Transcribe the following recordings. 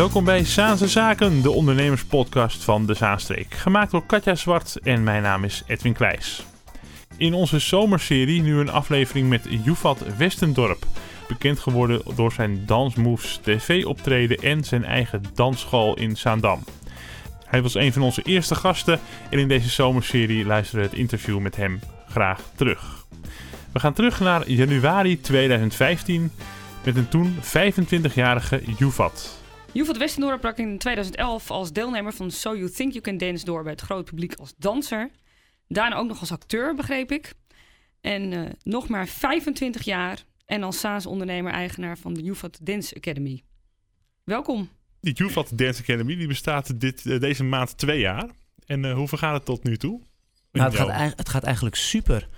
Welkom bij Zaanse Zaken, de ondernemerspodcast van de Zaanstreek. Gemaakt door Katja Zwart en mijn naam is Edwin Kleijs. In onze zomerserie nu een aflevering met Joevat Westendorp. Bekend geworden door zijn Dansmoves TV-optreden en zijn eigen dansschool in Zaandam. Hij was een van onze eerste gasten en in deze zomerserie luisteren we het interview met hem graag terug. We gaan terug naar januari 2015 met een toen 25-jarige Juvat. Juvat Westendorp brak in 2011 als deelnemer van So You Think You Can Dance door bij het grote publiek als danser. Daarna ook nog als acteur, begreep ik. En uh, nog maar 25 jaar en als SaaS-ondernemer-eigenaar van de Juvat Dance Academy. Welkom. Die Juvat Dance Academy die bestaat dit, uh, deze maand twee jaar. En uh, hoe gaat het tot nu toe? Nou, het, gaat, het gaat eigenlijk super.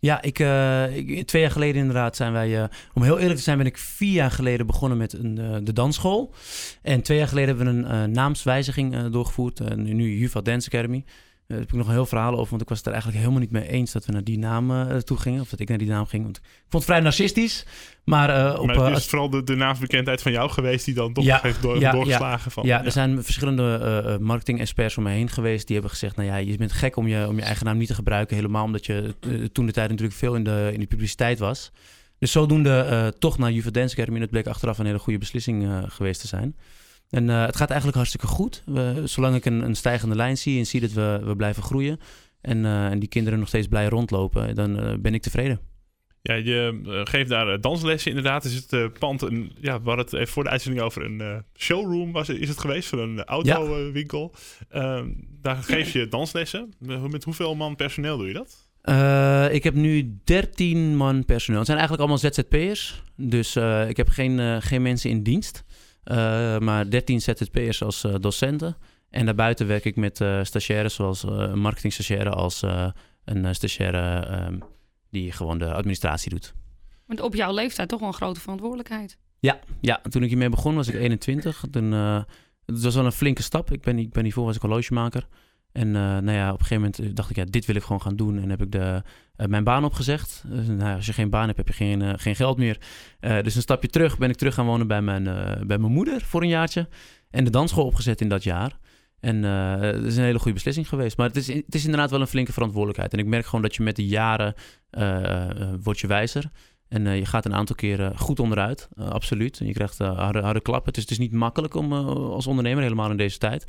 Ja, ik, uh, ik, twee jaar geleden inderdaad zijn wij, uh, om heel eerlijk te zijn, ben ik vier jaar geleden begonnen met een, uh, de dansschool. En twee jaar geleden hebben we een naamswijziging doorgevoerd, nu, nu Juva Dance Academy. Daar heb ik nog een heel verhaal over, want ik was het er eigenlijk helemaal niet mee eens dat we naar die naam uh, toe gingen. Of dat ik naar die naam ging. Want ik vond het vrij narcistisch. Maar, uh, op, maar het is uh, vooral de, de naamsbekendheid van jou geweest die dan toch ja, heeft door, ja, doorgeslagen. Ja, van, ja, er zijn verschillende marketing-experts om me heen geweest. Die hebben gezegd, nou ja, je bent gek om je, om je eigen naam niet te gebruiken. Helemaal omdat je toen de tijd natuurlijk veel in de, in de publiciteit was. Dus zodoende toch naar Juve Dance Academy. Dat bleek achteraf een hele goede beslissing geweest te zijn. En uh, het gaat eigenlijk hartstikke goed. We, zolang ik een, een, stijgende lijn zie en zie dat we, we blijven groeien. En, uh, en die kinderen nog steeds blij rondlopen, dan uh, ben ik tevreden. Ja, je geeft daar danslessen inderdaad. Is het pand, een, ja, hadden het even voor de uitzending over een showroom was, is het geweest, van een autowinkel. Ja. daar geef je danslessen. Met hoeveel man personeel doe je dat? Uh, ik heb nu 13 man personeel. Het zijn eigenlijk allemaal ZZP'ers. Dus uh, ik heb geen, uh, geen mensen in dienst. Uh, maar 13 ZZP'ers als uh, docenten. En daarbuiten werk ik met uh, stagiaires, zoals een marketingstagiaire als een stagiaire um, die gewoon de administratie doet. Want op jouw leeftijd toch wel een grote verantwoordelijkheid. Ja, ja. toen ik hiermee begon was ik 21. Toen, het was wel een flinke stap. Ik ben, ik ben hiervoor was ik horlogemaker. En uh, nou ja, op een gegeven moment dacht ik, ja, dit wil ik gewoon gaan doen. En heb ik de, uh, mijn baan opgezegd. Dus, nou, als je geen baan hebt, heb je geen, uh, geen geld meer. dus een stapje terug ben ik terug gaan wonen bij mijn, bij mijn moeder voor een jaartje. En de dansschool opgezet in dat jaar. En het is een hele goede beslissing geweest. Maar het is, het is inderdaad wel een flinke verantwoordelijkheid. En ik merk gewoon dat je met de jaren wordt je wijzer. En je gaat een aantal keren goed onderuit, absoluut. En je krijgt harde, harde klappen. Het is niet makkelijk om als ondernemer, helemaal in deze tijd...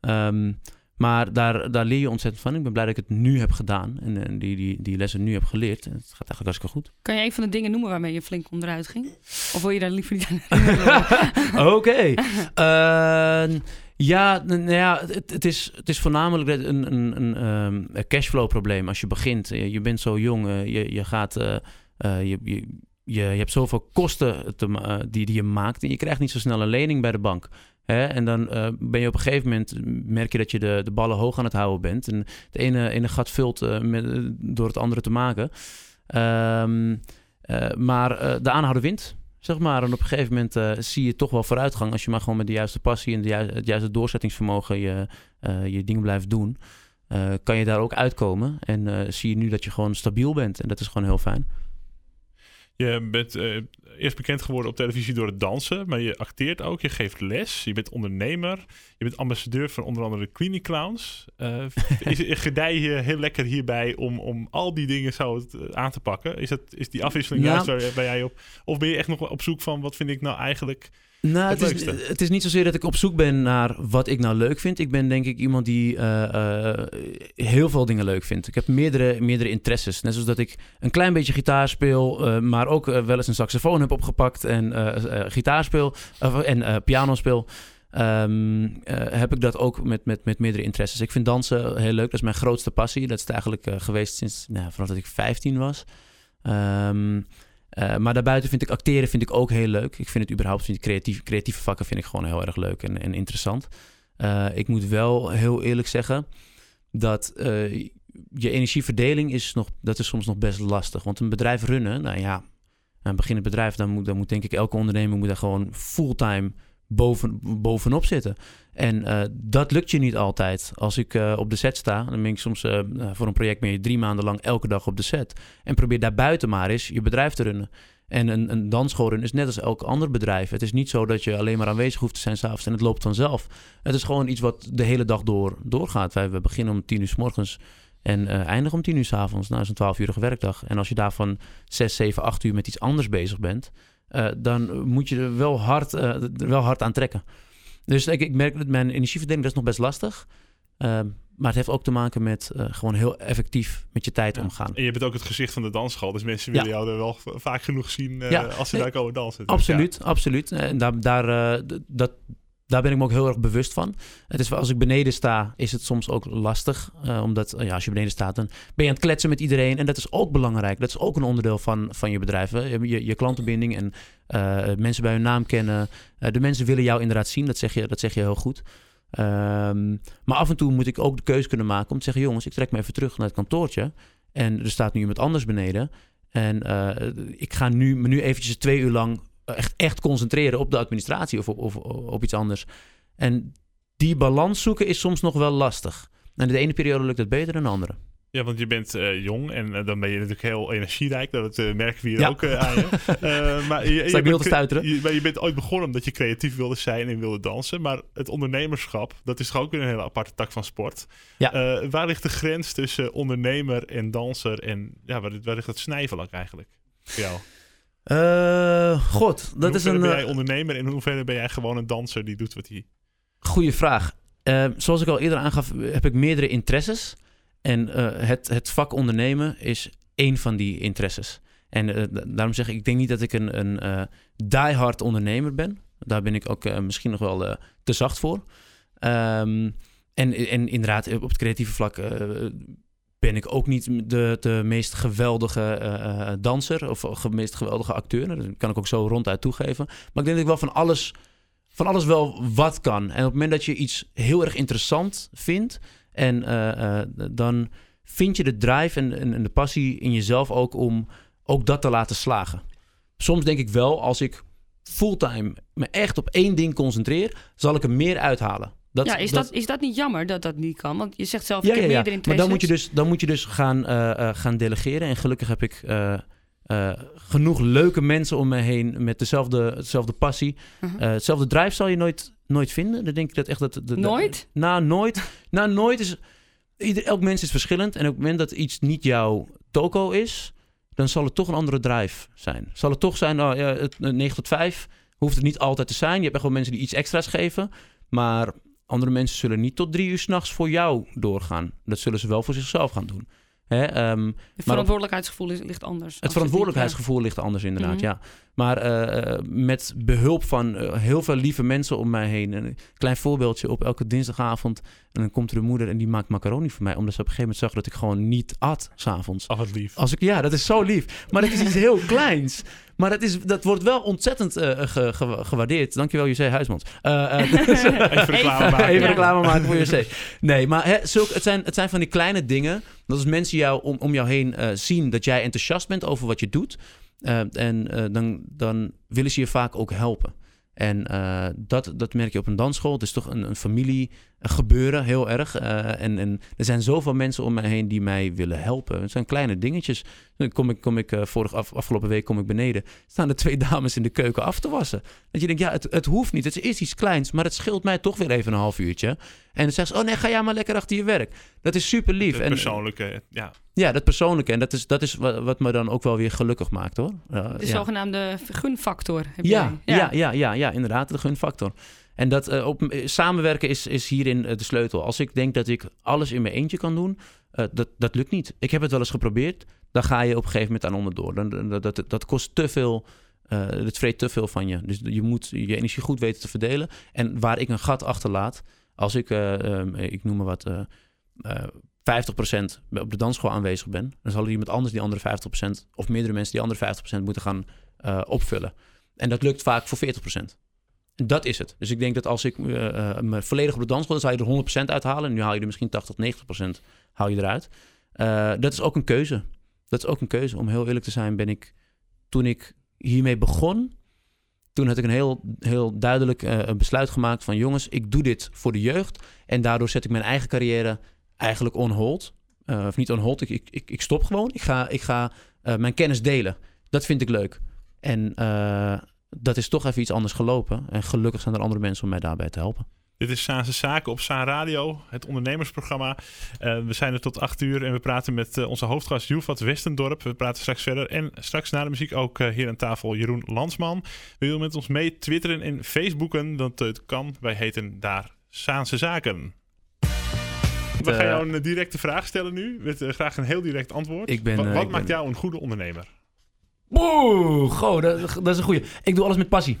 Um, maar daar, daar leer je ontzettend van. Ik ben blij dat ik het nu heb gedaan en, en die, die, die lessen nu heb geleerd. Het gaat eigenlijk hartstikke goed. Kan je een van de dingen noemen waarmee je flink onderuit ging? Of wil je daar liever niet aan Oké. Uh, ja, nou ja het, het, is, het is voornamelijk een, een, een, um, een cashflow probleem. Als je begint, je, je bent zo jong, uh, je, je gaat... Uh, uh, je, je, je, je, hebt zoveel kosten te, uh, die, die je maakt en je krijgt niet zo snel een lening bij de bank. Hè? En dan uh, ben je op een gegeven moment, merk je dat je de, de ballen hoog aan het houden bent. En het ene, ene gat vult uh, met, door het andere te maken. Um, uh, maar de aanhouden wint, zeg maar. En op een gegeven moment zie je toch wel vooruitgang. Als je maar gewoon met de juiste passie en de ju het juiste doorzettingsvermogen je, je dingen blijft doen. kan je daar ook uitkomen. En zie je nu dat je gewoon stabiel bent. En dat is gewoon heel fijn. Je bent uh, eerst bekend geworden op televisie door het dansen, maar je acteert ook, je geeft les, je bent ondernemer, je bent ambassadeur van onder andere Queenie Clowns. Uh, is, gedij je heel lekker hierbij om, om al die dingen zo uh, aan te pakken? Is, dat, is die afwisseling ja. juist waar ben jij op? Of ben je echt nog op zoek van wat vind ik nou eigenlijk nou, het, het, is, het, is, niet zozeer dat ik op zoek ben naar wat ik nou leuk vind. Ik ben denk ik iemand die uh, uh, heel veel dingen leuk vindt. Ik heb meerdere, meerdere interesses. Net zoals dat ik een klein beetje gitaar speel, uh, maar ook wel eens een saxofoon heb opgepakt en gitaar speel en piano speel. Um, heb ik dat ook met, met, met meerdere interesses. Ik vind dansen heel leuk. Dat is mijn grootste passie. Dat is het eigenlijk geweest sinds nou, vanaf dat ik 15 was. Um, uh, maar daarbuiten vind ik acteren vind ik ook heel leuk. Ik vind het überhaupt, vind creatieve, creatieve vakken vind ik gewoon heel erg leuk en, en interessant. Uh, ik moet wel heel eerlijk zeggen dat uh, je energieverdeling is, nog, dat is soms nog best lastig. Want een bedrijf runnen, nou ja, een beginnend bedrijf, dan moet, dan moet denk ik elke ondernemer moet daar gewoon fulltime boven, bovenop zitten. En uh, dat lukt je niet altijd. Als ik uh, op de set sta, dan ben ik soms uh, voor een project je drie maanden lang elke dag op de set. En probeer daarbuiten maar eens je bedrijf te runnen. En een, een is net als elk ander bedrijf. Het is niet zo dat je alleen maar aanwezig hoeft te zijn s'avonds en het loopt vanzelf. Het is gewoon iets wat de hele dag door doorgaat. Wij we beginnen om tien uur s morgens en eh, eindigen om tien uur s avonds. Nou, is een 12-urige werkdag. En als je daarvan 6, 7, 8 uur met iets anders bezig bent, eh, dan moet je er wel hard, eh, er wel hard aan trekken. Dus ik, ik merk dat mijn energieverdeling dat is nog best lastig. Ehm, maar het heeft ook te maken met eh, gewoon heel effectief met je tijd Ja. omgaan. En je bent ook het gezicht van de dansschool. Dus mensen Ja. willen jou er wel vaak genoeg zien Ja. als ze Nee, daar komen dansen. Dus Absoluut, absoluut. En daar, daar, dat, daar ben ik me ook heel erg bewust van. Het is, als ik beneden sta, is het soms ook lastig. eh, omdat eh, ja, als je beneden staat, dan ben je aan het kletsen met iedereen. En dat is ook belangrijk. Dat is ook een onderdeel van, van je bedrijf. Je, je, klantenbinding en eh, mensen bij hun naam kennen. De mensen willen jou inderdaad zien. Dat zeg je, dat zeg je heel goed. Ehm, maar af en toe moet ik ook de keuze kunnen maken om te zeggen... jongens, ik trek me even terug naar het kantoortje. En er staat nu iemand anders beneden. En ik ga nu, me nu eventjes twee uur lang echt, echt concentreren op de administratie of op, of op iets anders. En die balans zoeken is soms nog wel lastig. En de ene periode lukt het beter dan de andere. Ja, want je bent eh, jong en eh, dan ben je natuurlijk heel energierijk. Dat eh, merken we hier Ja. ook aan je. Maar je, je, bent, stuiteren? je, maar je bent ooit begonnen omdat je creatief wilde zijn en wilde dansen. Maar het ondernemerschap, dat is toch ook weer een hele aparte tak van sport. Ja. Waar ligt de grens tussen ondernemer en danser? En ja, waar, waar ligt het snijvlak eigenlijk voor jou? Eh, God, dat is een ben eh, jij ondernemer en in hoeverre ben jij gewoon een danser die doet wat hij... goede vraag. Eh, zoals ik al eerder aangaf, heb ik meerdere interesses. En het, het vak ondernemen is één van die interesses. En da- daarom zeg ik, ik denk niet dat ik een, een eh diehard ondernemer ben. Daar ben ik ook misschien nog wel te zacht voor. Ehm, en, en inderdaad, op het creatieve vlak ben ik ook niet de, de meest geweldige eh, eh, danser of de meest geweldige acteur. Dat kan ik ook zo ronduit toegeven. Maar ik denk dat ik wel van alles, van alles wel wat kan. En op het moment dat je iets heel erg interessant vindt, en eh, dan vind je de drive en, en, en de passie in jezelf ook om ook dat te laten slagen. Soms denk ik wel, als ik fulltime me echt op één ding concentreer, zal ik er meer uithalen. Dat, ja, is dat, is dat niet jammer dat dat niet kan? Want je zegt zelf, ik ja, heb ja, ja. meerdere Maar dan moet je dus, dan moet je dus gaan, eh, eh, gaan delegeren. En gelukkig heb ik eh, genoeg leuke mensen om me heen met dezelfde, dezelfde passie. Mhm. Eh, hetzelfde drive zal je nooit, nooit vinden. Dan denk ik dat echt dat... dat- dat- Nooit? nou, nooit. Nou, nooit is... Ieder, elk mens is verschillend. En op het moment dat iets niet jouw toko is... dan zal het toch een andere drive zijn. Zal het toch zijn, nou, ja, het, 9 tot 5 hoeft het niet altijd te zijn. Je hebt echt wel mensen die iets extra's geven. Maar andere mensen zullen niet tot drie uur s'nachts voor jou doorgaan. Dat zullen ze wel voor zichzelf gaan doen. Hè? ehm, Het verantwoordelijkheidsgevoel ligt anders. het verantwoordelijkheidsgevoel ligt anders inderdaad, Mhm. ja. Maar eh, eh, met behulp van eh, heel veel lieve mensen om mij heen. Een klein voorbeeldje op elke dinsdagavond. En dan komt er een moeder en die maakt macaroni voor mij. Omdat ze op een gegeven moment zag dat ik gewoon niet at s'avonds. Af het lief. Als ik, ja, dat is zo lief. Maar het is iets heel kleins. Maar dat, is, dat wordt wel ontzettend ge- ge- gewaardeerd. Dankjewel, José Huismans. Even reclame maken. Even reclame maken voor JC. Nee, maar hè, het, zijn, het zijn van die kleine dingen. Dat als mensen jou om, om jou heen zien dat jij enthousiast bent over wat je doet. Eh, en eh, dan, dan willen ze je vaak ook helpen. En eh, dat, dat merk je op een dansschool. Het is toch een, een familie gebeuren, heel erg. En, en er zijn zoveel mensen om mij heen die mij willen helpen. Het zijn kleine dingetjes. Dan kom ik, kom ik vorig, af, afgelopen week kom ik beneden. Staan er twee dames in de keuken af te wassen. Dat je denkt, ja, het, het hoeft niet. Het is iets kleins, maar het scheelt mij toch weer even een half uurtje. En dan zeggen ze, oh nee, ga jij maar lekker achter je werk. Dat is super lief. Het En, persoonlijke, ja. Ja, dat persoonlijke. En dat is, dat is wat, wat me dan ook wel weer gelukkig maakt, hoor. De ja. zogenaamde gunfactor. Heb Ja, jij. ja. Ja, ja, ja, inderdaad, de gunfactor. En dat eh, op, eh, samenwerken is, is hierin eh, de sleutel. Als ik denk dat ik alles in mijn eentje kan doen, dat, dat lukt niet. Ik heb het wel eens geprobeerd. Dan ga je op een gegeven moment aan onderdoor. Dan, dat, dat, dat kost te veel. eh het vreet te veel van je. Dus je moet je energie goed weten te verdelen. En waar ik een gat achterlaat, als ik, eh, ehm, ik noem maar wat, 50% op de dansschool aanwezig ben, dan zal er iemand anders die andere 50%, of meerdere mensen die andere 50% moeten gaan eh, opvullen. En dat lukt vaak voor 40%. En dat is het. Dus ik denk dat als ik eh, eh, me volledig op de dansschool, dan zou je er 100% uithalen. En nu haal je er misschien 80 tot 90% haal je eruit. Dat is ook een keuze. Dat is ook een keuze. Om heel eerlijk te zijn, ben ik toen ik hiermee begon, toen had ik een heel, heel duidelijk een besluit gemaakt van jongens, ik doe dit voor de jeugd. En daardoor zet ik mijn eigen carrière eigenlijk on hold. Eh, of niet on hold, ik, ik, ik, stop gewoon. Ik ga, ik ga eh, mijn kennis delen. Dat vind ik leuk. En eh, dat is toch even iets anders gelopen. En gelukkig zijn er andere mensen om mij daarbij te helpen. Dit is Saanse Zaken op Saan Radio, het ondernemersprogramma. We zijn er tot acht uur en we praten met onze hoofdgast Joefat Westendorp. We praten straks verder en straks na de muziek ook hier aan tafel Jeroen Lansman. Wil je met ons mee twitteren en facebooken? Dat kan. Wij heten daar Saanse Zaken. We gaan jou een directe vraag stellen nu, met graag een heel direct antwoord. Ik ben, wat, wat ik maakt ben... jou een goede ondernemer? Oeh, goh, dat, dat is een goeie. Ik doe alles met passie.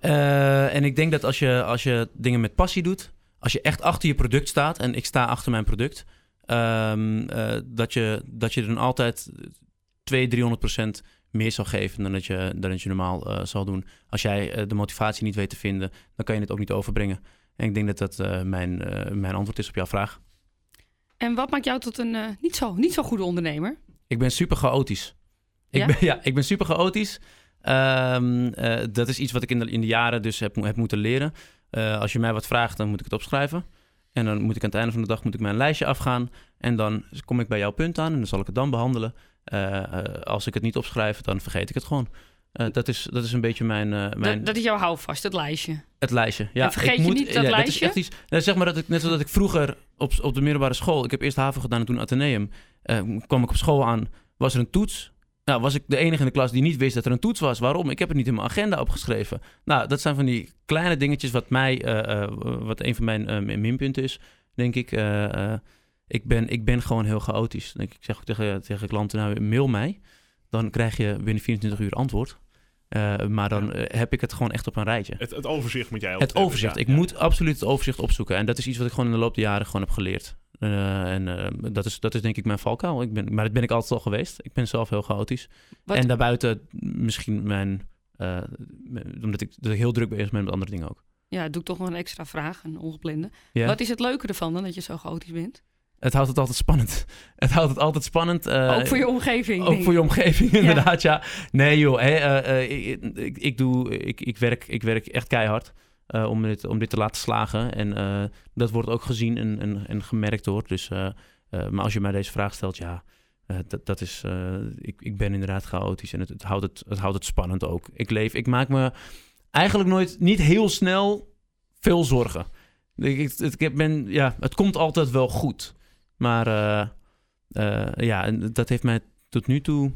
Uh, en ik denk dat als je, als je dingen met passie doet, als je echt achter je product staat, en ik sta achter mijn product, um, uh, dat, je, dat je dan altijd 200, 300 procent meer zal geven dan dat je, dan dat je normaal uh, zal doen. Als jij de motivatie niet weet te vinden, dan kan je het ook niet overbrengen. En ik denk dat dat mijn, mijn antwoord is op jouw vraag. En wat maakt jou tot een niet, zo, niet zo goede ondernemer? Ik ben super chaotisch. Ja? Ik ben, ja, ik ben super chaotisch. Um, uh, dat is iets wat ik in de, in de jaren dus heb, heb moeten leren. Als je mij wat vraagt, dan moet ik het opschrijven. En dan moet ik aan het einde van de dag moet ik mijn lijstje afgaan. En dan kom ik bij jouw punt aan en dan zal ik het dan behandelen. Als ik het niet opschrijf, dan vergeet ik het gewoon. Dat, is, dat is een beetje mijn... mijn... Dat, dat is jouw houvast, het lijstje. Het lijstje, ja. En vergeet ik je moet, niet dat ja, lijstje? Dat is echt iets, nou, zeg maar dat ik, net zoals ik vroeger op, op de middelbare school... Ik heb eerst HAVO gedaan en toen Atheneum. kwam ik op school aan, was er een toets... Nou, was ik de enige in de klas die niet wist dat er een toets was. Waarom? Ik heb het niet in mijn agenda opgeschreven. Nou, dat zijn van die kleine dingetjes wat mij, uh, uh, wat een van mijn uh, minpunten is, denk ik. ik, ben, ik ben gewoon heel chaotisch. Ik zeg ook tegen, tegen klanten, nou, mail mij. Dan krijg je binnen 24 uur antwoord. maar dan heb ik het gewoon echt op een rijtje. Het, het overzicht moet jij ook Het hebben, overzicht. ja, ik ja. moet absoluut het overzicht opzoeken. En dat is iets wat ik gewoon in de loop der jaren gewoon heb geleerd. Uh, en uh, dat, is, dat is denk ik mijn valkuil. Ik ben, maar dat ben ik altijd al geweest. Ik ben zelf heel chaotisch. Wat? En daarbuiten misschien mijn... Uh, omdat ik, dat ik heel druk bezig ben met andere dingen ook. Ja, doe ik toch nog een extra vraag, een ongeplande. Wat is het leuke ervan dan, dat je zo chaotisch bent? Het houdt het altijd spannend. Het houdt het altijd spannend. uh, ook voor je omgeving. Ook voor je omgeving, inderdaad, ja. Nee joh, hè, uh, ik, ik, ik, doe, ik, ik, werk, ik werk echt keihard. Om, dit, om dit te laten slagen. En dat wordt ook gezien en, en, en gemerkt hoor. Dus, maar als je mij deze vraag stelt, ja, dat, dat is. ik, ik ben inderdaad chaotisch en het, het, houdt het, het houdt het spannend ook. Ik leef, ik maak me eigenlijk nooit, niet heel snel veel zorgen. Ik, ben, ja, het komt altijd wel goed. Maar ja, dat heeft mij tot nu toe.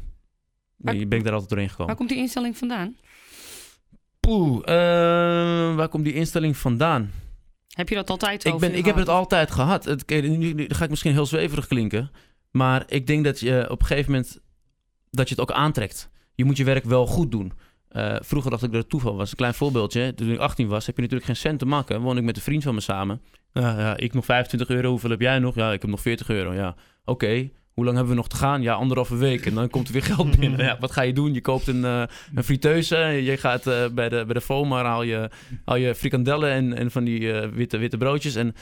Maar, ben ik daar altijd doorheen gekomen. Waar komt die instelling vandaan? Poeh, uh, waar komt die instelling vandaan? Heb je dat altijd ik, ben, ik heb het altijd gehad. Het, nu, nu ga ik misschien heel zweverig klinken. Maar ik denk dat je op een gegeven moment... dat je het ook aantrekt. Je moet je werk wel goed doen. Uh, vroeger dacht ik dat het toeval was. Een klein voorbeeldje. Toen ik 18 was, heb je natuurlijk geen cent te makken. Woon ik met een vriend van me samen. Uh, ja, ik nog 25 euro. Hoeveel heb jij nog? Ja, ik heb nog 40 euro. Ja, oké. Okay. Hoe lang hebben we nog te gaan? Ja, anderhalve week. En dan komt er weer geld binnen. Ja, wat ga je doen? Je koopt een, uh, een friteuse. Je gaat uh, bij de, bij de FOMA haal je, haal je frikandellen en, en van die witte, witte broodjes. En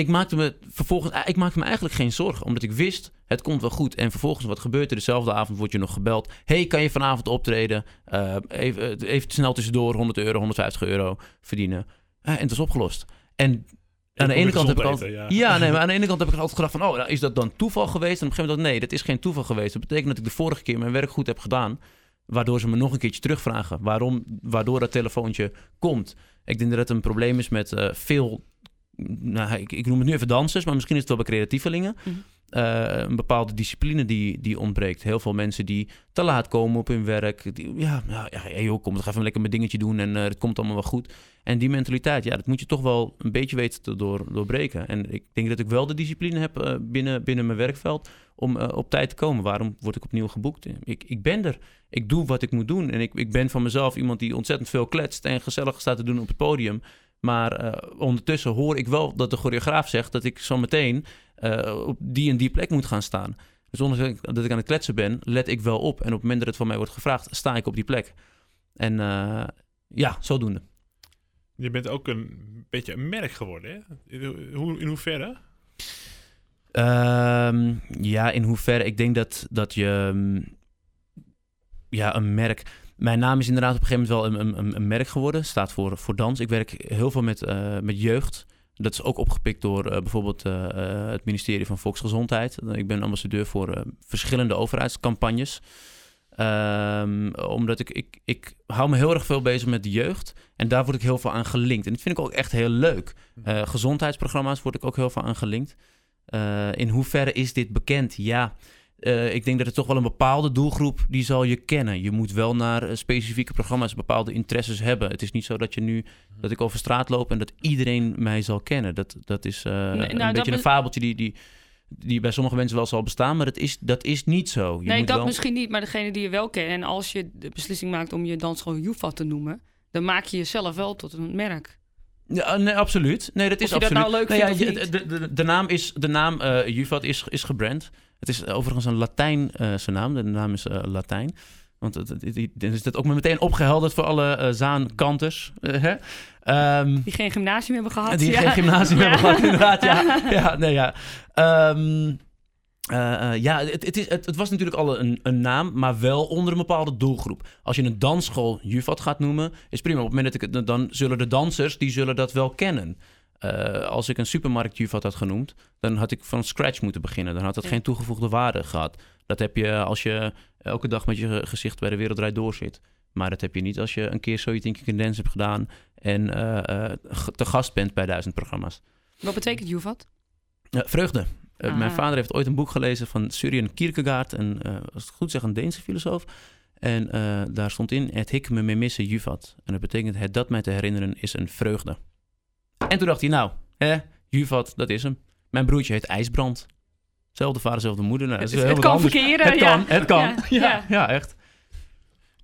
ik maakte me vervolgens ik maakte me eigenlijk geen zorgen. Omdat ik wist, het komt wel goed. En vervolgens, wat gebeurt er? Dezelfde avond word je nog gebeld. hey, kan je vanavond optreden? even, even snel tussendoor 100 euro, 150 euro verdienen. en het is opgelost. En aan de ene kant heb ik altijd, ja. ja. nee, maar aan de ene kant heb ik altijd gedacht van, oh, nou, is dat dan toeval geweest? En op een gegeven moment, nee, dat is geen toeval geweest. Dat betekent dat ik de vorige keer mijn werk goed heb gedaan, waardoor ze me nog een keertje terugvragen. Waarom, waardoor dat telefoontje komt. Ik denk dat het een probleem is met uh, veel, nou, ik, ik, noem het nu even dansers, maar misschien is het wel bij creatievelingen. Mm -hmm. Uh, een bepaalde discipline die, die ontbreekt. Heel veel mensen die te laat komen op hun werk. Die, ja, ja, ja joh, kom, ga even lekker mijn dingetje doen en uh, het komt allemaal wel goed. En die mentaliteit, ja, dat moet je toch wel een beetje weten te door, doorbreken. En ik denk dat ik wel de discipline heb uh, binnen, binnen mijn werkveld om op tijd te komen. Waarom word ik opnieuw geboekt? Ik, ik ben er. Ik doe wat ik moet doen. En ik, ik ben van mezelf iemand die ontzettend veel kletst en gezellig staat te doen op het podium. Maar uh, ondertussen hoor ik wel dat de choreograaf zegt dat ik zo meteen uh, op die en die plek moet gaan staan. Dus ondanks dat ik aan het kletsen ben, let ik wel op. En op het moment dat het van mij wordt gevraagd, sta ik op die plek. En uh, ja, zodoende. Je bent ook een beetje een merk geworden, hè? In, hoe, in hoeverre? Um, ja, in hoeverre? Ik denk dat, dat je... Um, ja, een merk mijn naam is inderdaad op een gegeven moment wel een, een, een merk geworden. Staat voor, voor dans. Ik werk heel veel met, uh, met jeugd. Dat is ook opgepikt door uh, bijvoorbeeld uh, het ministerie van Volksgezondheid. Ik ben ambassadeur voor verschillende overheidscampagnes. Ehm, omdat ik, ik, ik hou me heel erg veel bezig met de jeugd. En daar word ik heel veel aan gelinkt. En dat vind ik ook echt heel leuk. Uh, gezondheidsprogramma's word ik ook heel veel aan gelinkt. In hoeverre is dit bekend? Ja, uh, ik denk dat het toch wel een bepaalde doelgroep die zal je kennen. Je moet wel naar specifieke programma's bepaalde interesses hebben. Het is niet zo dat je nu dat ik over straat loop en dat iedereen mij zal kennen. Dat, dat is nee, nou, een beetje een fabeltje die, die, die bij sommige mensen wel zal bestaan, maar dat is, dat is niet zo. Je nee, dat misschien niet, maar degene die je wel kent. En als je de beslissing maakt om je dansschool Jufa te noemen, dan maak je jezelf wel tot een merk. Ja, nee, absoluut. Nee, dat is of je absoluut. dat nou leuk vindt ja, de, de, de, naam is, de naam uh, Juvat is, is gebrand. Het is overigens een Latijnse uh, naam. De naam is uh, Latijn. Want dan is dat ook meteen opgehelderd voor alle uh, zaankanters. Uh, um, die geen gymnasium hebben gehad. Die geen gymnasium hebben gehad, inderdaad. Ja, ja, nee, ja. Um, uh, ja, het, het, is, het, het, was natuurlijk al een, een, naam, maar wel onder een bepaalde doelgroep. Als je een dansschool Juvat gaat noemen, is prima. Op het moment dat ik dan zullen de dansers, die zullen dat wel kennen. Uh, als ik een supermarkt Juvat had genoemd, dan had ik van scratch moeten beginnen. Dan had dat ja. geen toegevoegde waarde gehad. Dat heb je als je elke dag met je gezicht bij de wereldrijd doorzit. Maar dat heb je niet als je een keer zoiets You Dance hebt gedaan en te gast bent bij duizend programma's. Wat betekent Juvat? vreugde. Uh, mijn vader heeft ooit een boek gelezen van Søren Kierkegaard, en uh, als ik het goed zeg, een Deense filosoof. En uh, daar stond in, het hik me me missen juvat. En dat betekent, het dat mij te herinneren is een vreugde. En toen dacht hij, nou, hè, juvat, dat is hem. Mijn broertje heet IJsbrand. Zelfde vader, zelfde moeder. Nou, het, is het kan anders. verkeren, Het kan, het kan. Ja, ja, ja echt.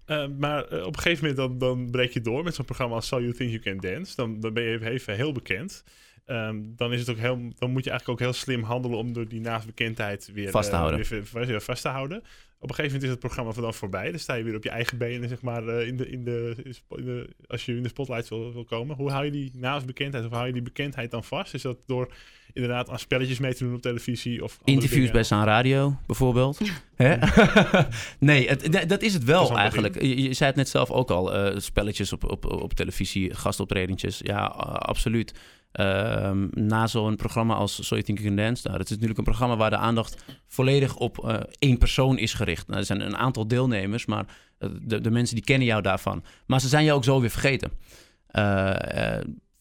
Uh, maar uh, op een gegeven moment dan, dan breek je door met zo'n programma als So You Think You Can Dance. Dan, dan ben je even heel bekend. Um, dan, is het ook heel, dan moet je eigenlijk ook heel slim handelen om door die naastbekendheid weer vast te, uh, weer, weer, vast te houden. Op een gegeven moment is het programma dan voorbij. Dan sta je weer op je eigen benen, zeg maar, uh, in de, in de, in de, als je in de spotlight wil, wil komen. Hoe hou je die naastbekendheid of hou je die bekendheid dan vast? Is dat door inderdaad aan spelletjes mee te doen op televisie? Of Interviews bij Saan Radio, bijvoorbeeld. nee, het, dat is het wel is eigenlijk. Je, je, zei het net zelf ook al. Uh, spelletjes op, op, op televisie, gastoptredentjes. Ja, absoluut. Um, na zo'n programma als So You Think You Can Dance. Nou, dat is natuurlijk een programma waar de aandacht volledig op uh, één persoon is gericht. Nou, er zijn een aantal deelnemers, maar de, de, mensen die kennen jou daarvan. Maar ze zijn jou ook zo weer vergeten. Uh,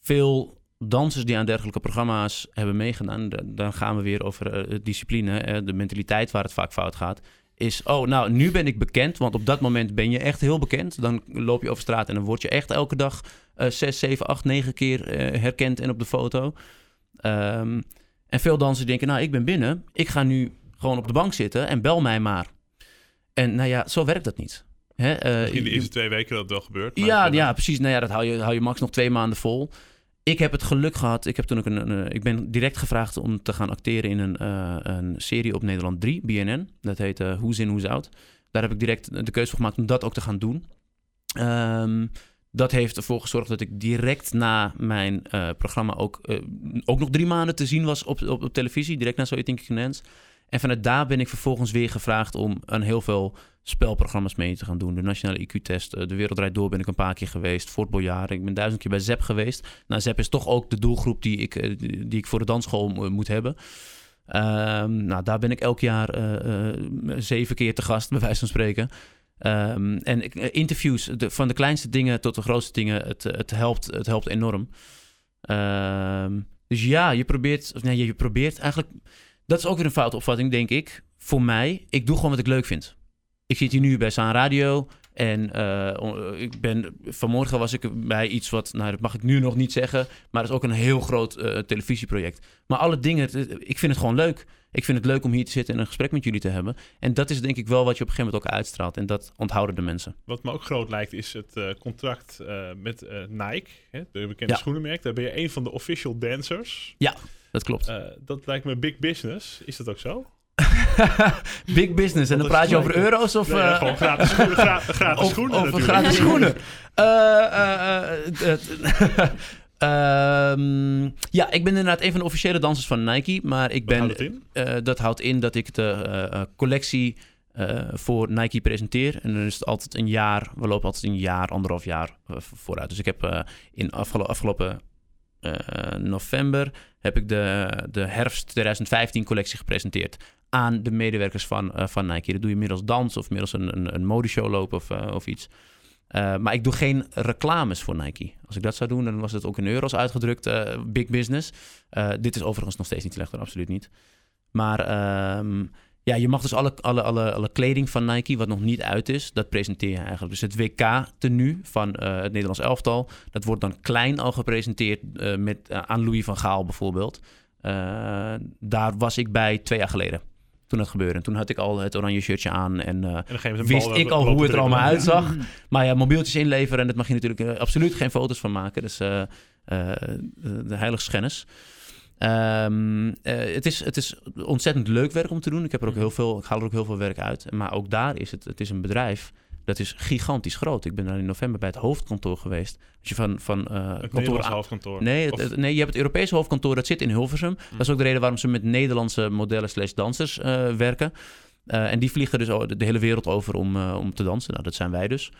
veel dansers die aan dergelijke programma's hebben meegedaan, dan gaan we weer over discipline, de mentaliteit waar het vaak fout gaat is, oh, nou, nu ben ik bekend. Want op dat moment ben je echt heel bekend. Dan loop je over straat en dan word je echt elke dag uh, 6, 7, 8, 9 keer uh, herkend en op de foto. Um, en veel dansers denken, nou, ik ben binnen. Ik ga nu gewoon op de bank zitten en bel mij maar. En nou ja, zo werkt dat niet. Hè? Uh, Misschien de eerste twee weken dat het wel gebeurt. Ja, ja, precies. Nou ja, dat hou je, hou je max nog twee maanden vol ik heb het geluk gehad. Ik, heb toen ook een, een, ik ben direct gevraagd om te gaan acteren in een, uh, een serie op Nederland 3, BNN. Dat heet uh, Who's In, Who's Out. Daar heb ik direct de keuze voor gemaakt om dat ook te gaan doen. Um, dat heeft ervoor gezorgd dat ik direct na mijn uh, programma ook, ook nog drie maanden te zien was op, op, op televisie. Direct na So You Think You. En vanuit daar ben ik vervolgens weer gevraagd om aan heel veel spelprogramma's mee te gaan doen. De Nationale IQ-test, eh, de Wereldrijd Door ben ik een paar keer geweest. Fort ik ben duizend keer bij ZEP geweest. Nou, ZEP is toch ook de doelgroep die ik, eh, die ik voor de dansschool moet hebben. Um, nou, daar ben ik elk jaar zeven keer te gast, bij wijze van spreken. Um, en interviews, de, van de kleinste dingen tot de grootste dingen, het, het, helpt, het helpt enorm. Um, dus ja, je probeert, of nee, je probeert eigenlijk dat is ook weer een foute opvatting, denk ik. Voor mij, ik doe gewoon wat ik leuk vind. Ik zit hier nu bij Saan Radio. En uh, ik ben, vanmorgen was ik bij iets wat, nou dat mag ik nu nog niet zeggen, maar dat is ook een heel groot uh, televisieproject. Maar alle dingen, ik vind het gewoon leuk. Ik vind het leuk om hier te zitten en een gesprek met jullie te hebben. En dat is denk ik wel wat je op een gegeven moment ook uitstraalt. En dat onthouden de mensen. Wat me ook groot lijkt is het uh, contract met Nike, hè, de bekende ja. schoenenmerk. Daar ben je een van de official dancers. Ja dat klopt. Dat lijkt me big business. Is dat ook zo? big business. En dan praat je over euro's of... Nee, ja, gewoon gratis schoenen. Gra gratis of, schoenen of gratis schoenen. um, ja, ik ben inderdaad een van de officiële dansers van Nike. Maar ik ben... Houdt in? Uh, dat houdt in dat ik de uh, collectie voor Nike presenteer. En dan is het altijd een jaar... We lopen altijd een jaar, anderhalf jaar vooruit. Dus ik heb in afgelo afgelopen november heb ik de, de herfst 2015 collectie gepresenteerd aan de medewerkers van, van Nike. Dat doe je middels dans of middels een, een, een modeshow lopen of, of iets. maar ik doe geen reclames voor Nike. Als ik dat zou doen, dan was het ook in euro's uitgedrukt, big business. dit is overigens nog steeds niet slecht, absoluut niet. Maar ehm, ja, je mag dus alle, alle, alle, alle kleding van Nike, wat nog niet uit is, dat presenteer je eigenlijk. Dus het WK-tenue van uh, het Nederlands elftal, dat wordt dan klein al gepresenteerd uh, met, uh, aan Louis van Gaal bijvoorbeeld. daar was ik bij twee jaar geleden. Toen dat gebeurde. En toen had ik al het oranje shirtje aan en, en wist ik al hoe het er allemaal uitzag. maar ja, mobieltjes inleveren en dat mag je natuurlijk absoluut geen foto's van maken. Dus de heilige schennis. Um, uh, het, is, het is ontzettend leuk werk om te doen. Ik, heb er ook mhm. heel veel, ik haal er ook heel veel werk uit. Maar ook daar is het, het is een bedrijf dat is gigantisch groot. Ik ben daar in november bij het hoofdkantoor geweest. Als je van, van uh, het kantoor hoofdkantoor? Nee, het, nee, je hebt het Europese hoofdkantoor, dat zit in Hilversum. Dat is ook de reden waarom ze met Nederlandse modellen slash dansers uh, werken. Uh, en die vliegen dus de hele wereld over om, om te dansen. Nou, dat zijn wij dus.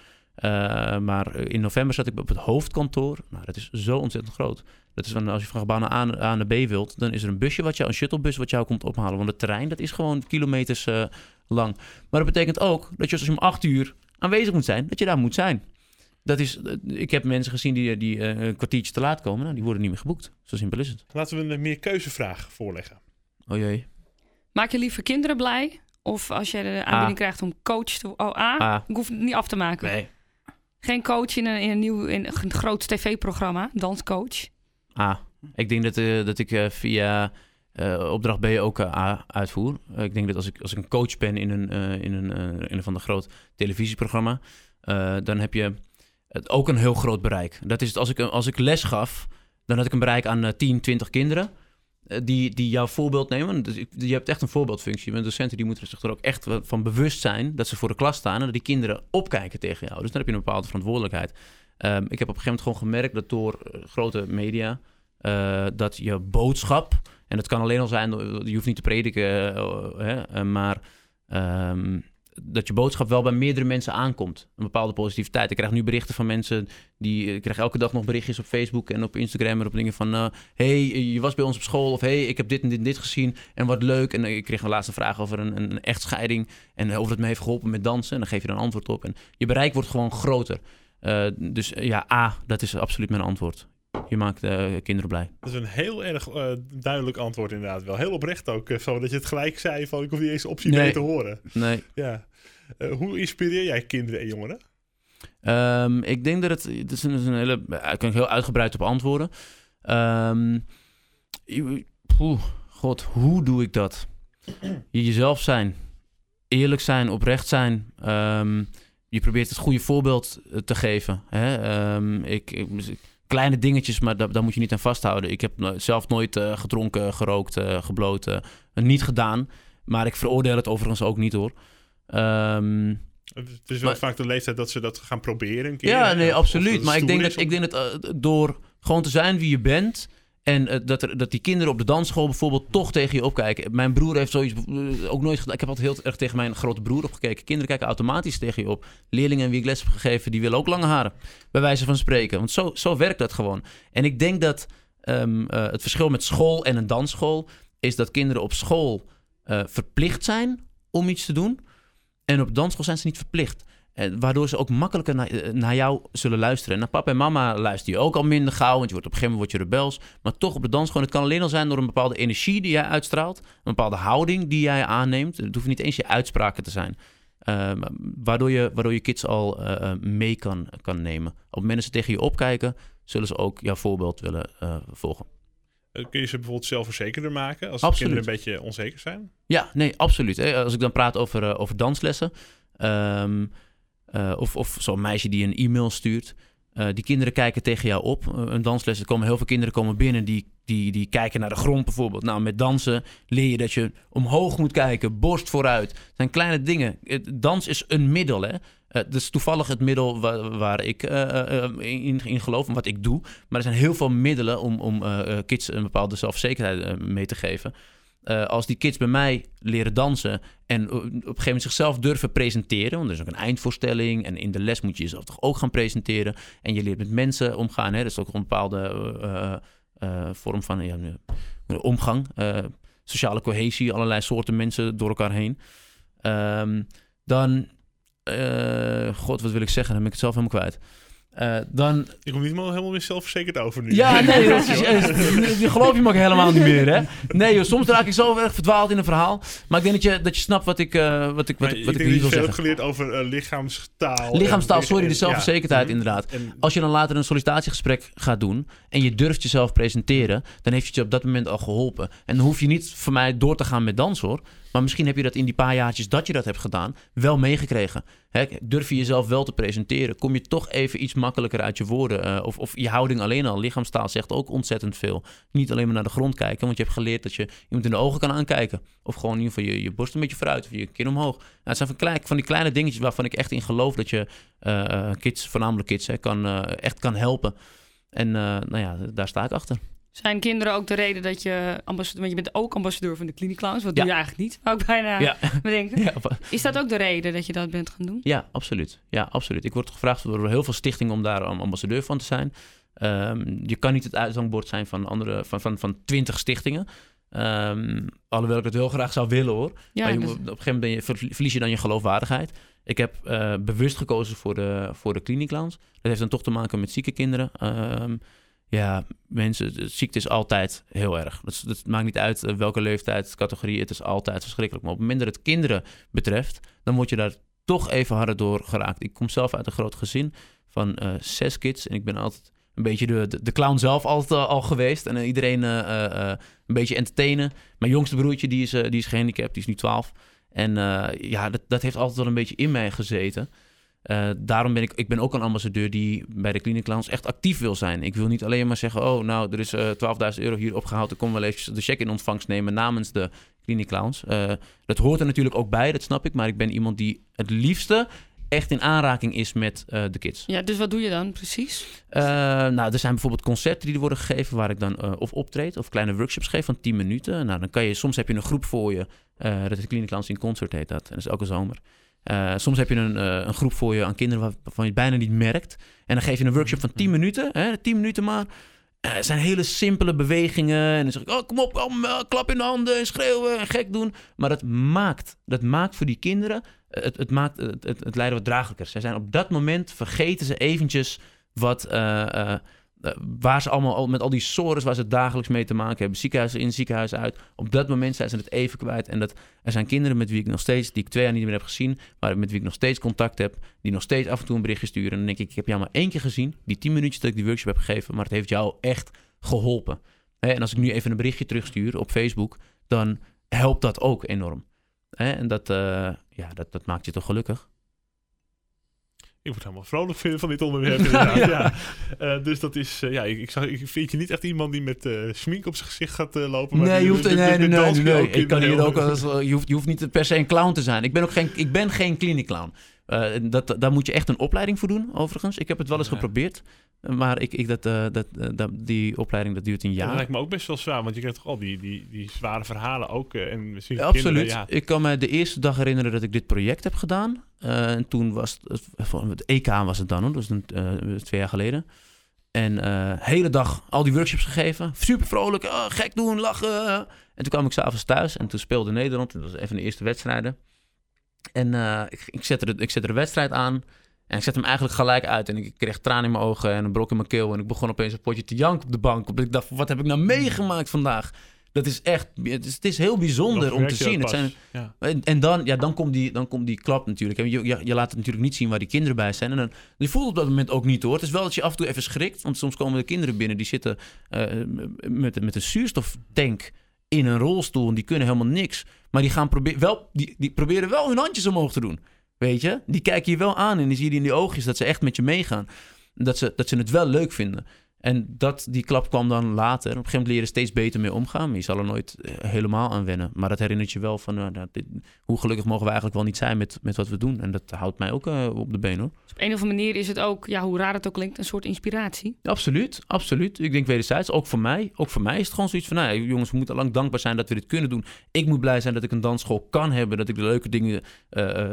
Maar in november zat ik op het hoofdkantoor. Nou, dat is zo ontzettend groot. Dat is van, als je van gebouw naar A, A naar B wilt, dan is er een busje wat jou, een shuttlebus wat jou komt ophalen. Want het terrein, dat is gewoon kilometers uh, lang. Maar dat betekent ook dat je als je om acht uur aanwezig moet zijn, dat je daar moet zijn. Dat is, eh, ik heb mensen gezien die, die uh, een kwartiertje te laat komen. Nou, die worden niet meer geboekt. Zo simpel is het. Laten we een meer keuzevraag voorleggen. Oh jee. Maak je liever kinderen blij? Of als je de aanbieding krijgt om coach te... Oh, A? A. Ik hoef het niet af te maken. Nee. Geen coach in een, in een nieuw in een groot tv-programma, danscoach. A. Ik denk dat, uh, dat ik uh, via uh, opdracht B ook uitvoer. ik denk dat als ik, als ik een coach ben in een, in een, in een van de groot televisieprogramma, dan heb je ook een heel groot bereik. Dat is het, als ik, als ik les gaf, dan had ik een bereik aan 10, 20 kinderen. Die, die jouw voorbeeld nemen. Dus je hebt echt een voorbeeldfunctie. Met docenten die moeten zich er ook echt van bewust zijn dat ze voor de klas staan en dat die kinderen opkijken tegen jou. Dus dan heb je een bepaalde verantwoordelijkheid. Um, ik heb op een gegeven moment gewoon gemerkt dat door grote media uh, dat je boodschap, en dat kan alleen al zijn, je hoeft niet te prediken, hè, maar um, dat je boodschap wel bij meerdere mensen aankomt. Een bepaalde positiviteit. Ik krijg nu berichten van mensen die. Ik krijg elke dag nog berichtjes op Facebook en op Instagram en op dingen van. Uh, hey, je was bij ons op school. Of hey, ik heb dit en dit en dit gezien. En wat leuk. En ik kreeg een laatste vraag over een, een echtscheiding. En over het me heeft geholpen met dansen. En dan geef je een antwoord op. En je bereik wordt gewoon groter. Dus ja, A, dat is absoluut mijn antwoord. Je maakt uh, kinderen blij. Dat is een heel erg uh, duidelijk antwoord inderdaad. Wel heel oprecht ook. Zo dat je het gelijk zei van ik hoef niet eens optie nee. mee te horen. Nee. Ja. hoe inspireer jij kinderen en jongeren? Um, ik denk dat het... Het is een, is een hele... Daar kan ik heel uitgebreid op antwoorden. Um, poeh, God, hoe doe ik dat? Je jezelf zijn. Eerlijk zijn, oprecht zijn. Um, je probeert het goede voorbeeld te geven. Hè? ik, ik kleine dingetjes, maar daar, daar, moet je niet aan vasthouden. Ik heb zelf nooit uh, gedronken, gerookt, uh, gebloten. Niet gedaan. Maar ik veroordeel het overigens ook niet hoor. Um, het is wel maar, vaak de leeftijd dat ze dat gaan proberen. Een keer, ja, nee, absoluut. Maar ik denk, dat, ik denk dat door gewoon te zijn wie je bent en uh, dat, er, dat die kinderen op de dansschool bijvoorbeeld toch tegen je opkijken. Mijn broer heeft zoiets uh, ook nooit gedaan. Ik heb altijd heel erg tegen mijn grote broer opgekeken. Kinderen kijken automatisch tegen je op. Leerlingen wie ik les heb gegeven, die willen ook lange haren. Bij wijze van spreken. Want zo, zo werkt dat gewoon. En ik denk dat um, uh, het verschil met school en een dansschool... is dat kinderen op school verplicht zijn om iets te doen. En op dansschool zijn ze niet verplicht. Eh, waardoor ze ook makkelijker naar, eh, naar jou zullen luisteren. En naar papa en mama luister je ook al minder gauw, want je wordt op een gegeven moment word je rebels. Maar toch op de dans gewoon, het kan alleen al zijn door een bepaalde energie die jij uitstraalt. Een bepaalde houding die jij aanneemt. Het hoeft niet eens je uitspraken te zijn. Uh, waardoor, je, waardoor je kids al uh, mee kan, kan nemen. Op het moment dat ze tegen je opkijken, zullen ze ook jouw voorbeeld willen uh, volgen. Kun je ze bijvoorbeeld zelfverzekerder maken als kinderen een beetje onzeker zijn? Ja, nee, absoluut. Als ik dan praat over, over danslessen. Um, uh, of, of zo'n meisje die een e-mail stuurt. Uh, die kinderen kijken tegen jou op. Uh, een dansles, er komen heel veel kinderen komen binnen die, die, die kijken naar de grond bijvoorbeeld. Nou, met dansen leer je dat je omhoog moet kijken, borst vooruit. Het zijn kleine dingen. dans is een middel, hè. Het is toevallig het middel waar, waar ik in, in, geloof en wat ik doe. Maar er zijn heel veel middelen om, om kids een bepaalde zelfzekerheid mee te geven. Uh, als die kids bij mij leren dansen en op een gegeven moment zichzelf durven presenteren, want er is ook een eindvoorstelling en in de les moet je jezelf toch ook gaan presenteren en je leert met mensen omgaan, hè? dat is ook een bepaalde eh, vorm van eh, omgang, eh, sociale cohesie, allerlei soorten mensen door elkaar heen. Ehm, dan, eh, god, wat wil ik zeggen? Dan ben ik het zelf helemaal kwijt. Eh, dan, Ik kom niet helemaal, helemaal meer zelfverzekerd over nu. ja, nee, dat is, is- die geloof je me ook helemaal niet meer, hè? Nee, joh, soms raak ik zo erg verdwaald in een verhaal. Maar ik denk dat je, dat je snapt wat ik, eh, wat ik, wat, Maar ik- wat ik ik je wil veel hebt zeggen. geleerd over eh, lichaamstaal. Lichaamstaal, en- sorry, de zelfverzekerdheid ja. inderdaad. En, Als je dan later een sollicitatiegesprek gaat doen en je durft jezelf presenteren, dan heeft het je op dat moment al geholpen. En dan hoef je niet voor mij door te gaan met dans hoor. Maar misschien heb je dat in die paar jaartjes dat je dat hebt gedaan, wel meegekregen. Hè, durf je jezelf wel te presenteren? Kom je toch even iets makkelijker uit je woorden? eh, of, of je houding alleen al. Lichaamstaal zegt ook ontzettend veel. Niet alleen maar naar de grond kijken, want je hebt geleerd dat je iemand in de ogen kan aankijken. Of gewoon in ieder geval je, je borst een beetje vooruit of je kin omhoog. Nou, het zijn van, klein, van die kleine dingetjes waarvan ik echt in geloof dat je eh, eh, kids, voornamelijk kids, hè, kan, echt kan helpen. En nou ja, daar sta ik achter. Zijn kinderen ook de reden dat je ambassadeur... Want je bent ook ambassadeur van de Clinic Clowns. Wat Ja. doe je eigenlijk niet, wou ik bijna Ja. bedenken. Ja, Is dat ook de reden dat je dat bent gaan doen? ja, absoluut. Ja, absoluut. Ik word gevraagd door heel veel stichtingen om daar am- ambassadeur van te zijn. Ehm, je kan niet het uithangbord zijn van, andere, van, van, van 20 stichtingen. Ehm, alhoewel ik het wel graag zou willen hoor. Ja, maar je, dus- op een gegeven moment ben je, verlie- verlies je dan je geloofwaardigheid. Ik heb eh, bewust gekozen voor de, voor de. Dat heeft dan toch te maken met zieke kinderen. Ehm, ja, mensen, ziekte is altijd heel erg. Dat, maakt niet uit eh, welke leeftijd, categorie. Het is altijd verschrikkelijk. Maar op het moment dat het kinderen betreft, dan word je daar toch even harder door geraakt. Ik kom zelf uit een groot gezin van eh, zes kids. En ik ben altijd een beetje de, de, clown zelf altijd al, al geweest. En eh, iedereen eh, eh, eh, een beetje entertainen. Mijn jongste broertje, die is, eh, die is gehandicapt, die is nu 12. En eh, ja, dat, dat heeft altijd wel een beetje in mij gezeten. Eh, daarom ben ik, ik ben ook een ambassadeur die bij de Clinic Clowns echt actief wil zijn. Ik wil niet alleen maar zeggen, oh nou, er is eh 12.000 euro hier opgehaald. Ik kom wel even de check in ontvangst nemen namens de Clinic Clowns. Eh, dat hoort er natuurlijk ook bij, dat snap ik. Maar ik ben iemand die het liefste echt in aanraking is met de kids. Ja, dus wat doe je dan precies? Nou, er zijn bijvoorbeeld concerten die er worden gegeven waar ik dan of optreed of kleine workshops geef van 10 minuten. Nou, dan kan je, soms heb je een groep voor je. dat is Clinic Clowns in Concert heet dat. En dat is elke zomer. Eh, soms heb je een, eh, een groep voor je aan kinderen waar- waarvan je het bijna niet merkt. En dan geef je een workshop van 10 minuten. Hè, 10 minuten maar. Eh, het zijn hele simpele bewegingen. En dan zeg ik, oh, kom op, kom, klap in de handen en schreeuwen en gek doen. Maar dat maakt, dat maakt voor die kinderen, het, het maakt het, het, het lijden wat draaglijker. Zij zijn op dat moment, vergeten ze eventjes wat, waar ze allemaal al- met al die sores waar ze dagelijks mee te maken hebben. Ziekenhuizen in, ziekenhuizen uit. Op dat moment zijn ze het even kwijt. En dat, er zijn kinderen met wie ik nog steeds, die ik twee jaar niet meer heb gezien, maar met wie ik nog steeds contact heb, die nog steeds af en toe een berichtje sturen. En dan denk ik, ik heb jou maar één keer gezien, die tien minuutjes dat ik die workshop heb gegeven, maar het heeft jou echt geholpen. En als ik nu even een berichtje terugstuur op Facebook, dan helpt dat ook enorm. En dat, eh, ja, dat, dat maakt je toch gelukkig. Ik word helemaal vrolijk van van dit onderwerp inderdaad. ja. Eh, dus dat is... eh, ja, ik, ik, zag, ik vind je niet echt iemand die met eh schmink op zijn gezicht gaat lopen. maar Nee, je hoeft, nee, nee, Ik kan hier ook als, je, hoeft, je hoeft niet per se een clown te zijn. Ik ben ook geen, ik ben geen clinic clown. Eh, dat, daar moet je echt een opleiding voor doen, overigens. Ik heb het wel eens Ja. geprobeerd. Maar ik, ik, dat, eh, dat, eh, dat, die opleiding dat duurt een Ja, dat jaar. lijkt me ook best wel zwaar, want je krijgt toch al die, die, die zware verhalen ook. eh, en misschien Ja, kinderen, absoluut. ja. Ik kan me de eerste dag herinneren dat ik dit project heb gedaan. En toen was het, het, het EK was het dan, hoor. dus een, twee jaar geleden. En eh hele dag al die workshops gegeven. Super vrolijk, oh, gek doen, lachen. En toen kwam ik s'avonds thuis en toen speelde Nederland. Dat was even de eerste wedstrijden. En ik, ik, zette de, ik zette de wedstrijd aan. En ik zette hem eigenlijk gelijk uit. En ik kreeg tranen in mijn ogen en een brok in mijn keel. En ik begon opeens een potje te janken op de bank. Omdat ik dacht, wat heb ik nou meegemaakt vandaag? Dat is echt, het is, het is heel bijzonder om te zien. Het zijn, Ja. en, en dan, ja, dan, komt die, dan komt die klap natuurlijk. En Je, je, je laat het natuurlijk niet zien waar die kinderen bij zijn. En dan, je voelt op dat moment ook niet hoor. Het is wel dat je af en toe even schrikt. Want soms komen de kinderen binnen die zitten eh, met, met een zuurstoftank in een rolstoel. En die kunnen helemaal niks. Maar die, gaan probe wel, die, die proberen wel hun handjes omhoog te doen. Weet je? Die kijken je wel aan en die zie je in die oogjes dat ze echt met je meegaan. Dat ze, dat ze het wel leuk vinden. En dat, die klap kwam dan later. Op een gegeven moment leren steeds beter mee omgaan. Maar je zal er nooit eh, helemaal aan wennen. Maar dat herinnert je wel van... nou, nou, dit- hoe gelukkig mogen we eigenlijk wel niet zijn met, met wat we doen. En dat houdt mij ook eh, op de been hoor. Dus op een of andere manier is het ook, ja, hoe raar het ook klinkt, een soort inspiratie. Absoluut, absoluut. Ik denk wederzijds, ook voor mij. Ook voor mij is het gewoon zoiets van... Nou, ja, jongens, we moeten lang dankbaar zijn dat we dit kunnen doen. Ik moet blij zijn dat ik een dansschool kan hebben. Dat ik de leuke dingen eh,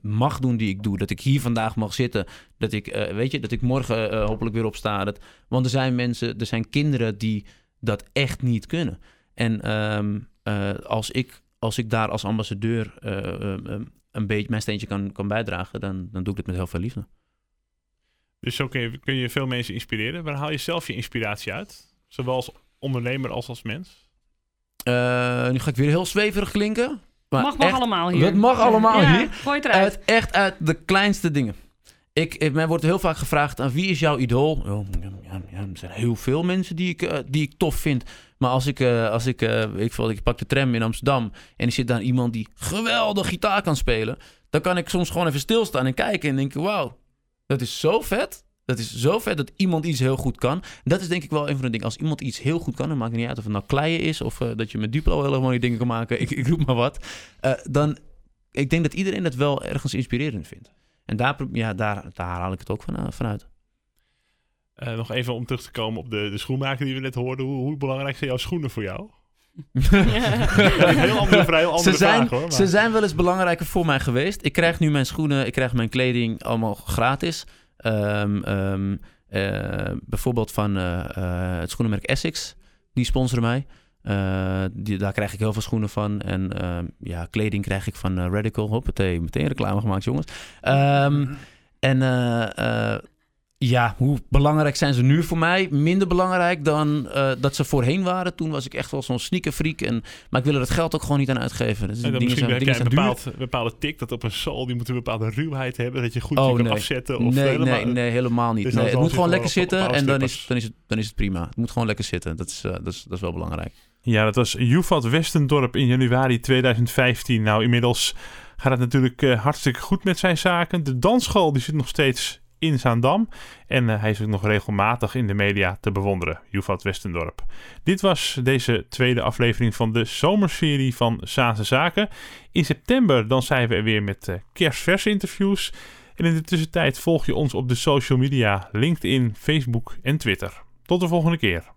mag doen die ik doe. Dat ik hier vandaag mag zitten. Dat ik, weet je, dat ik morgen hopelijk weer opsta. Dat, want er zijn mensen, er zijn kinderen die dat echt niet kunnen. En ehm, eh, als, ik, als ik daar als ambassadeur eh, eh, een beetje mijn steentje kan, kan bijdragen, dan, dan doe ik dit met heel veel liefde. Dus zo kun je, kun je veel mensen inspireren. Waar haal je zelf je inspiratie uit? Zowel als ondernemer als als mens? Eh, nu ga ik weer heel zweverig klinken. Maar mag mag echt, allemaal hier. Dat mag allemaal Ja, hier. Gooi het eruit. Uit, echt uit de kleinste dingen. Ik, mij wordt heel vaak gevraagd aan wie is jouw idool? Oh, ja, er zijn heel veel mensen die ik, eh, die ik tof vind. Maar als ik, eh, als ik, eh, ik, ik pak de tram in Amsterdam en er zit daar iemand die geweldig gitaar kan spelen, dan kan ik soms gewoon even stilstaan en kijken en denken: wauw, dat is zo vet. Dat is zo vet dat iemand iets heel goed kan. Dat is denk ik wel een van de dingen. Als iemand iets heel goed kan, dan maakt het niet uit of het nou kleien is of dat je met Duplo hele mooie dingen kan maken. Ik, ik roep maar wat. Dan, ik denk dat iedereen dat wel ergens inspirerend vindt. En daar, ja, daar, daar haal ik het ook van, eh, vanuit. Eh, nog even om terug te komen op de, de schoenmaker die we net hoorden. Hoe, hoe belangrijk zijn jouw schoenen voor jou? Ja. Heel andere, vrij andere ze, zijn, vraag hoor. Maar... ze zijn wel eens belangrijker voor mij geweest. Ik krijg nu mijn schoenen, ik krijg mijn kleding allemaal gratis. Ehm, ehm, eh, bijvoorbeeld van eh, eh, het schoenenmerk Essex. Die sponsoren mij. Eh, die, daar krijg ik heel veel schoenen van. En ehm, ja, kleding krijg ik van eh, Radical. Hoppatee, meteen reclame gemaakt, jongens. Ehm, en eh, ja, hoe belangrijk zijn ze nu voor mij? Minder belangrijk dan dat ze voorheen waren. Toen was ik echt wel zo'n sneakerfreak. En, maar ik wil er het geld ook gewoon niet aan uitgeven. Dus En dan misschien zijn, heb jij een bepaald, bepaalde tik dat op een sol, die moet een bepaalde ruwheid hebben, dat je goed Oh, je kan afzetten. Of nee, helemaal, nee, nee, helemaal niet. Dus Nee, het moet gewoon lekker zitten en dan is, dan, is het, dan is het prima. Het moet gewoon lekker zitten. Dat is, dat is, dat is wel belangrijk. Ja, dat was Juvat Westendorp in januari 2015. Nou, inmiddels gaat het natuurlijk eh, hartstikke goed met zijn zaken. De dansschool die zit nog steeds in Zaandam. En eh, hij is ook nog regelmatig in de media te bewonderen. Juvat Westendorp. Dit was deze tweede aflevering van de zomerserie van Zaanse Zaken. In september dan zijn we er weer met eh kerstverse interviews. En in de tussentijd volg je ons op de social media LinkedIn, Facebook en Twitter. Tot de volgende keer.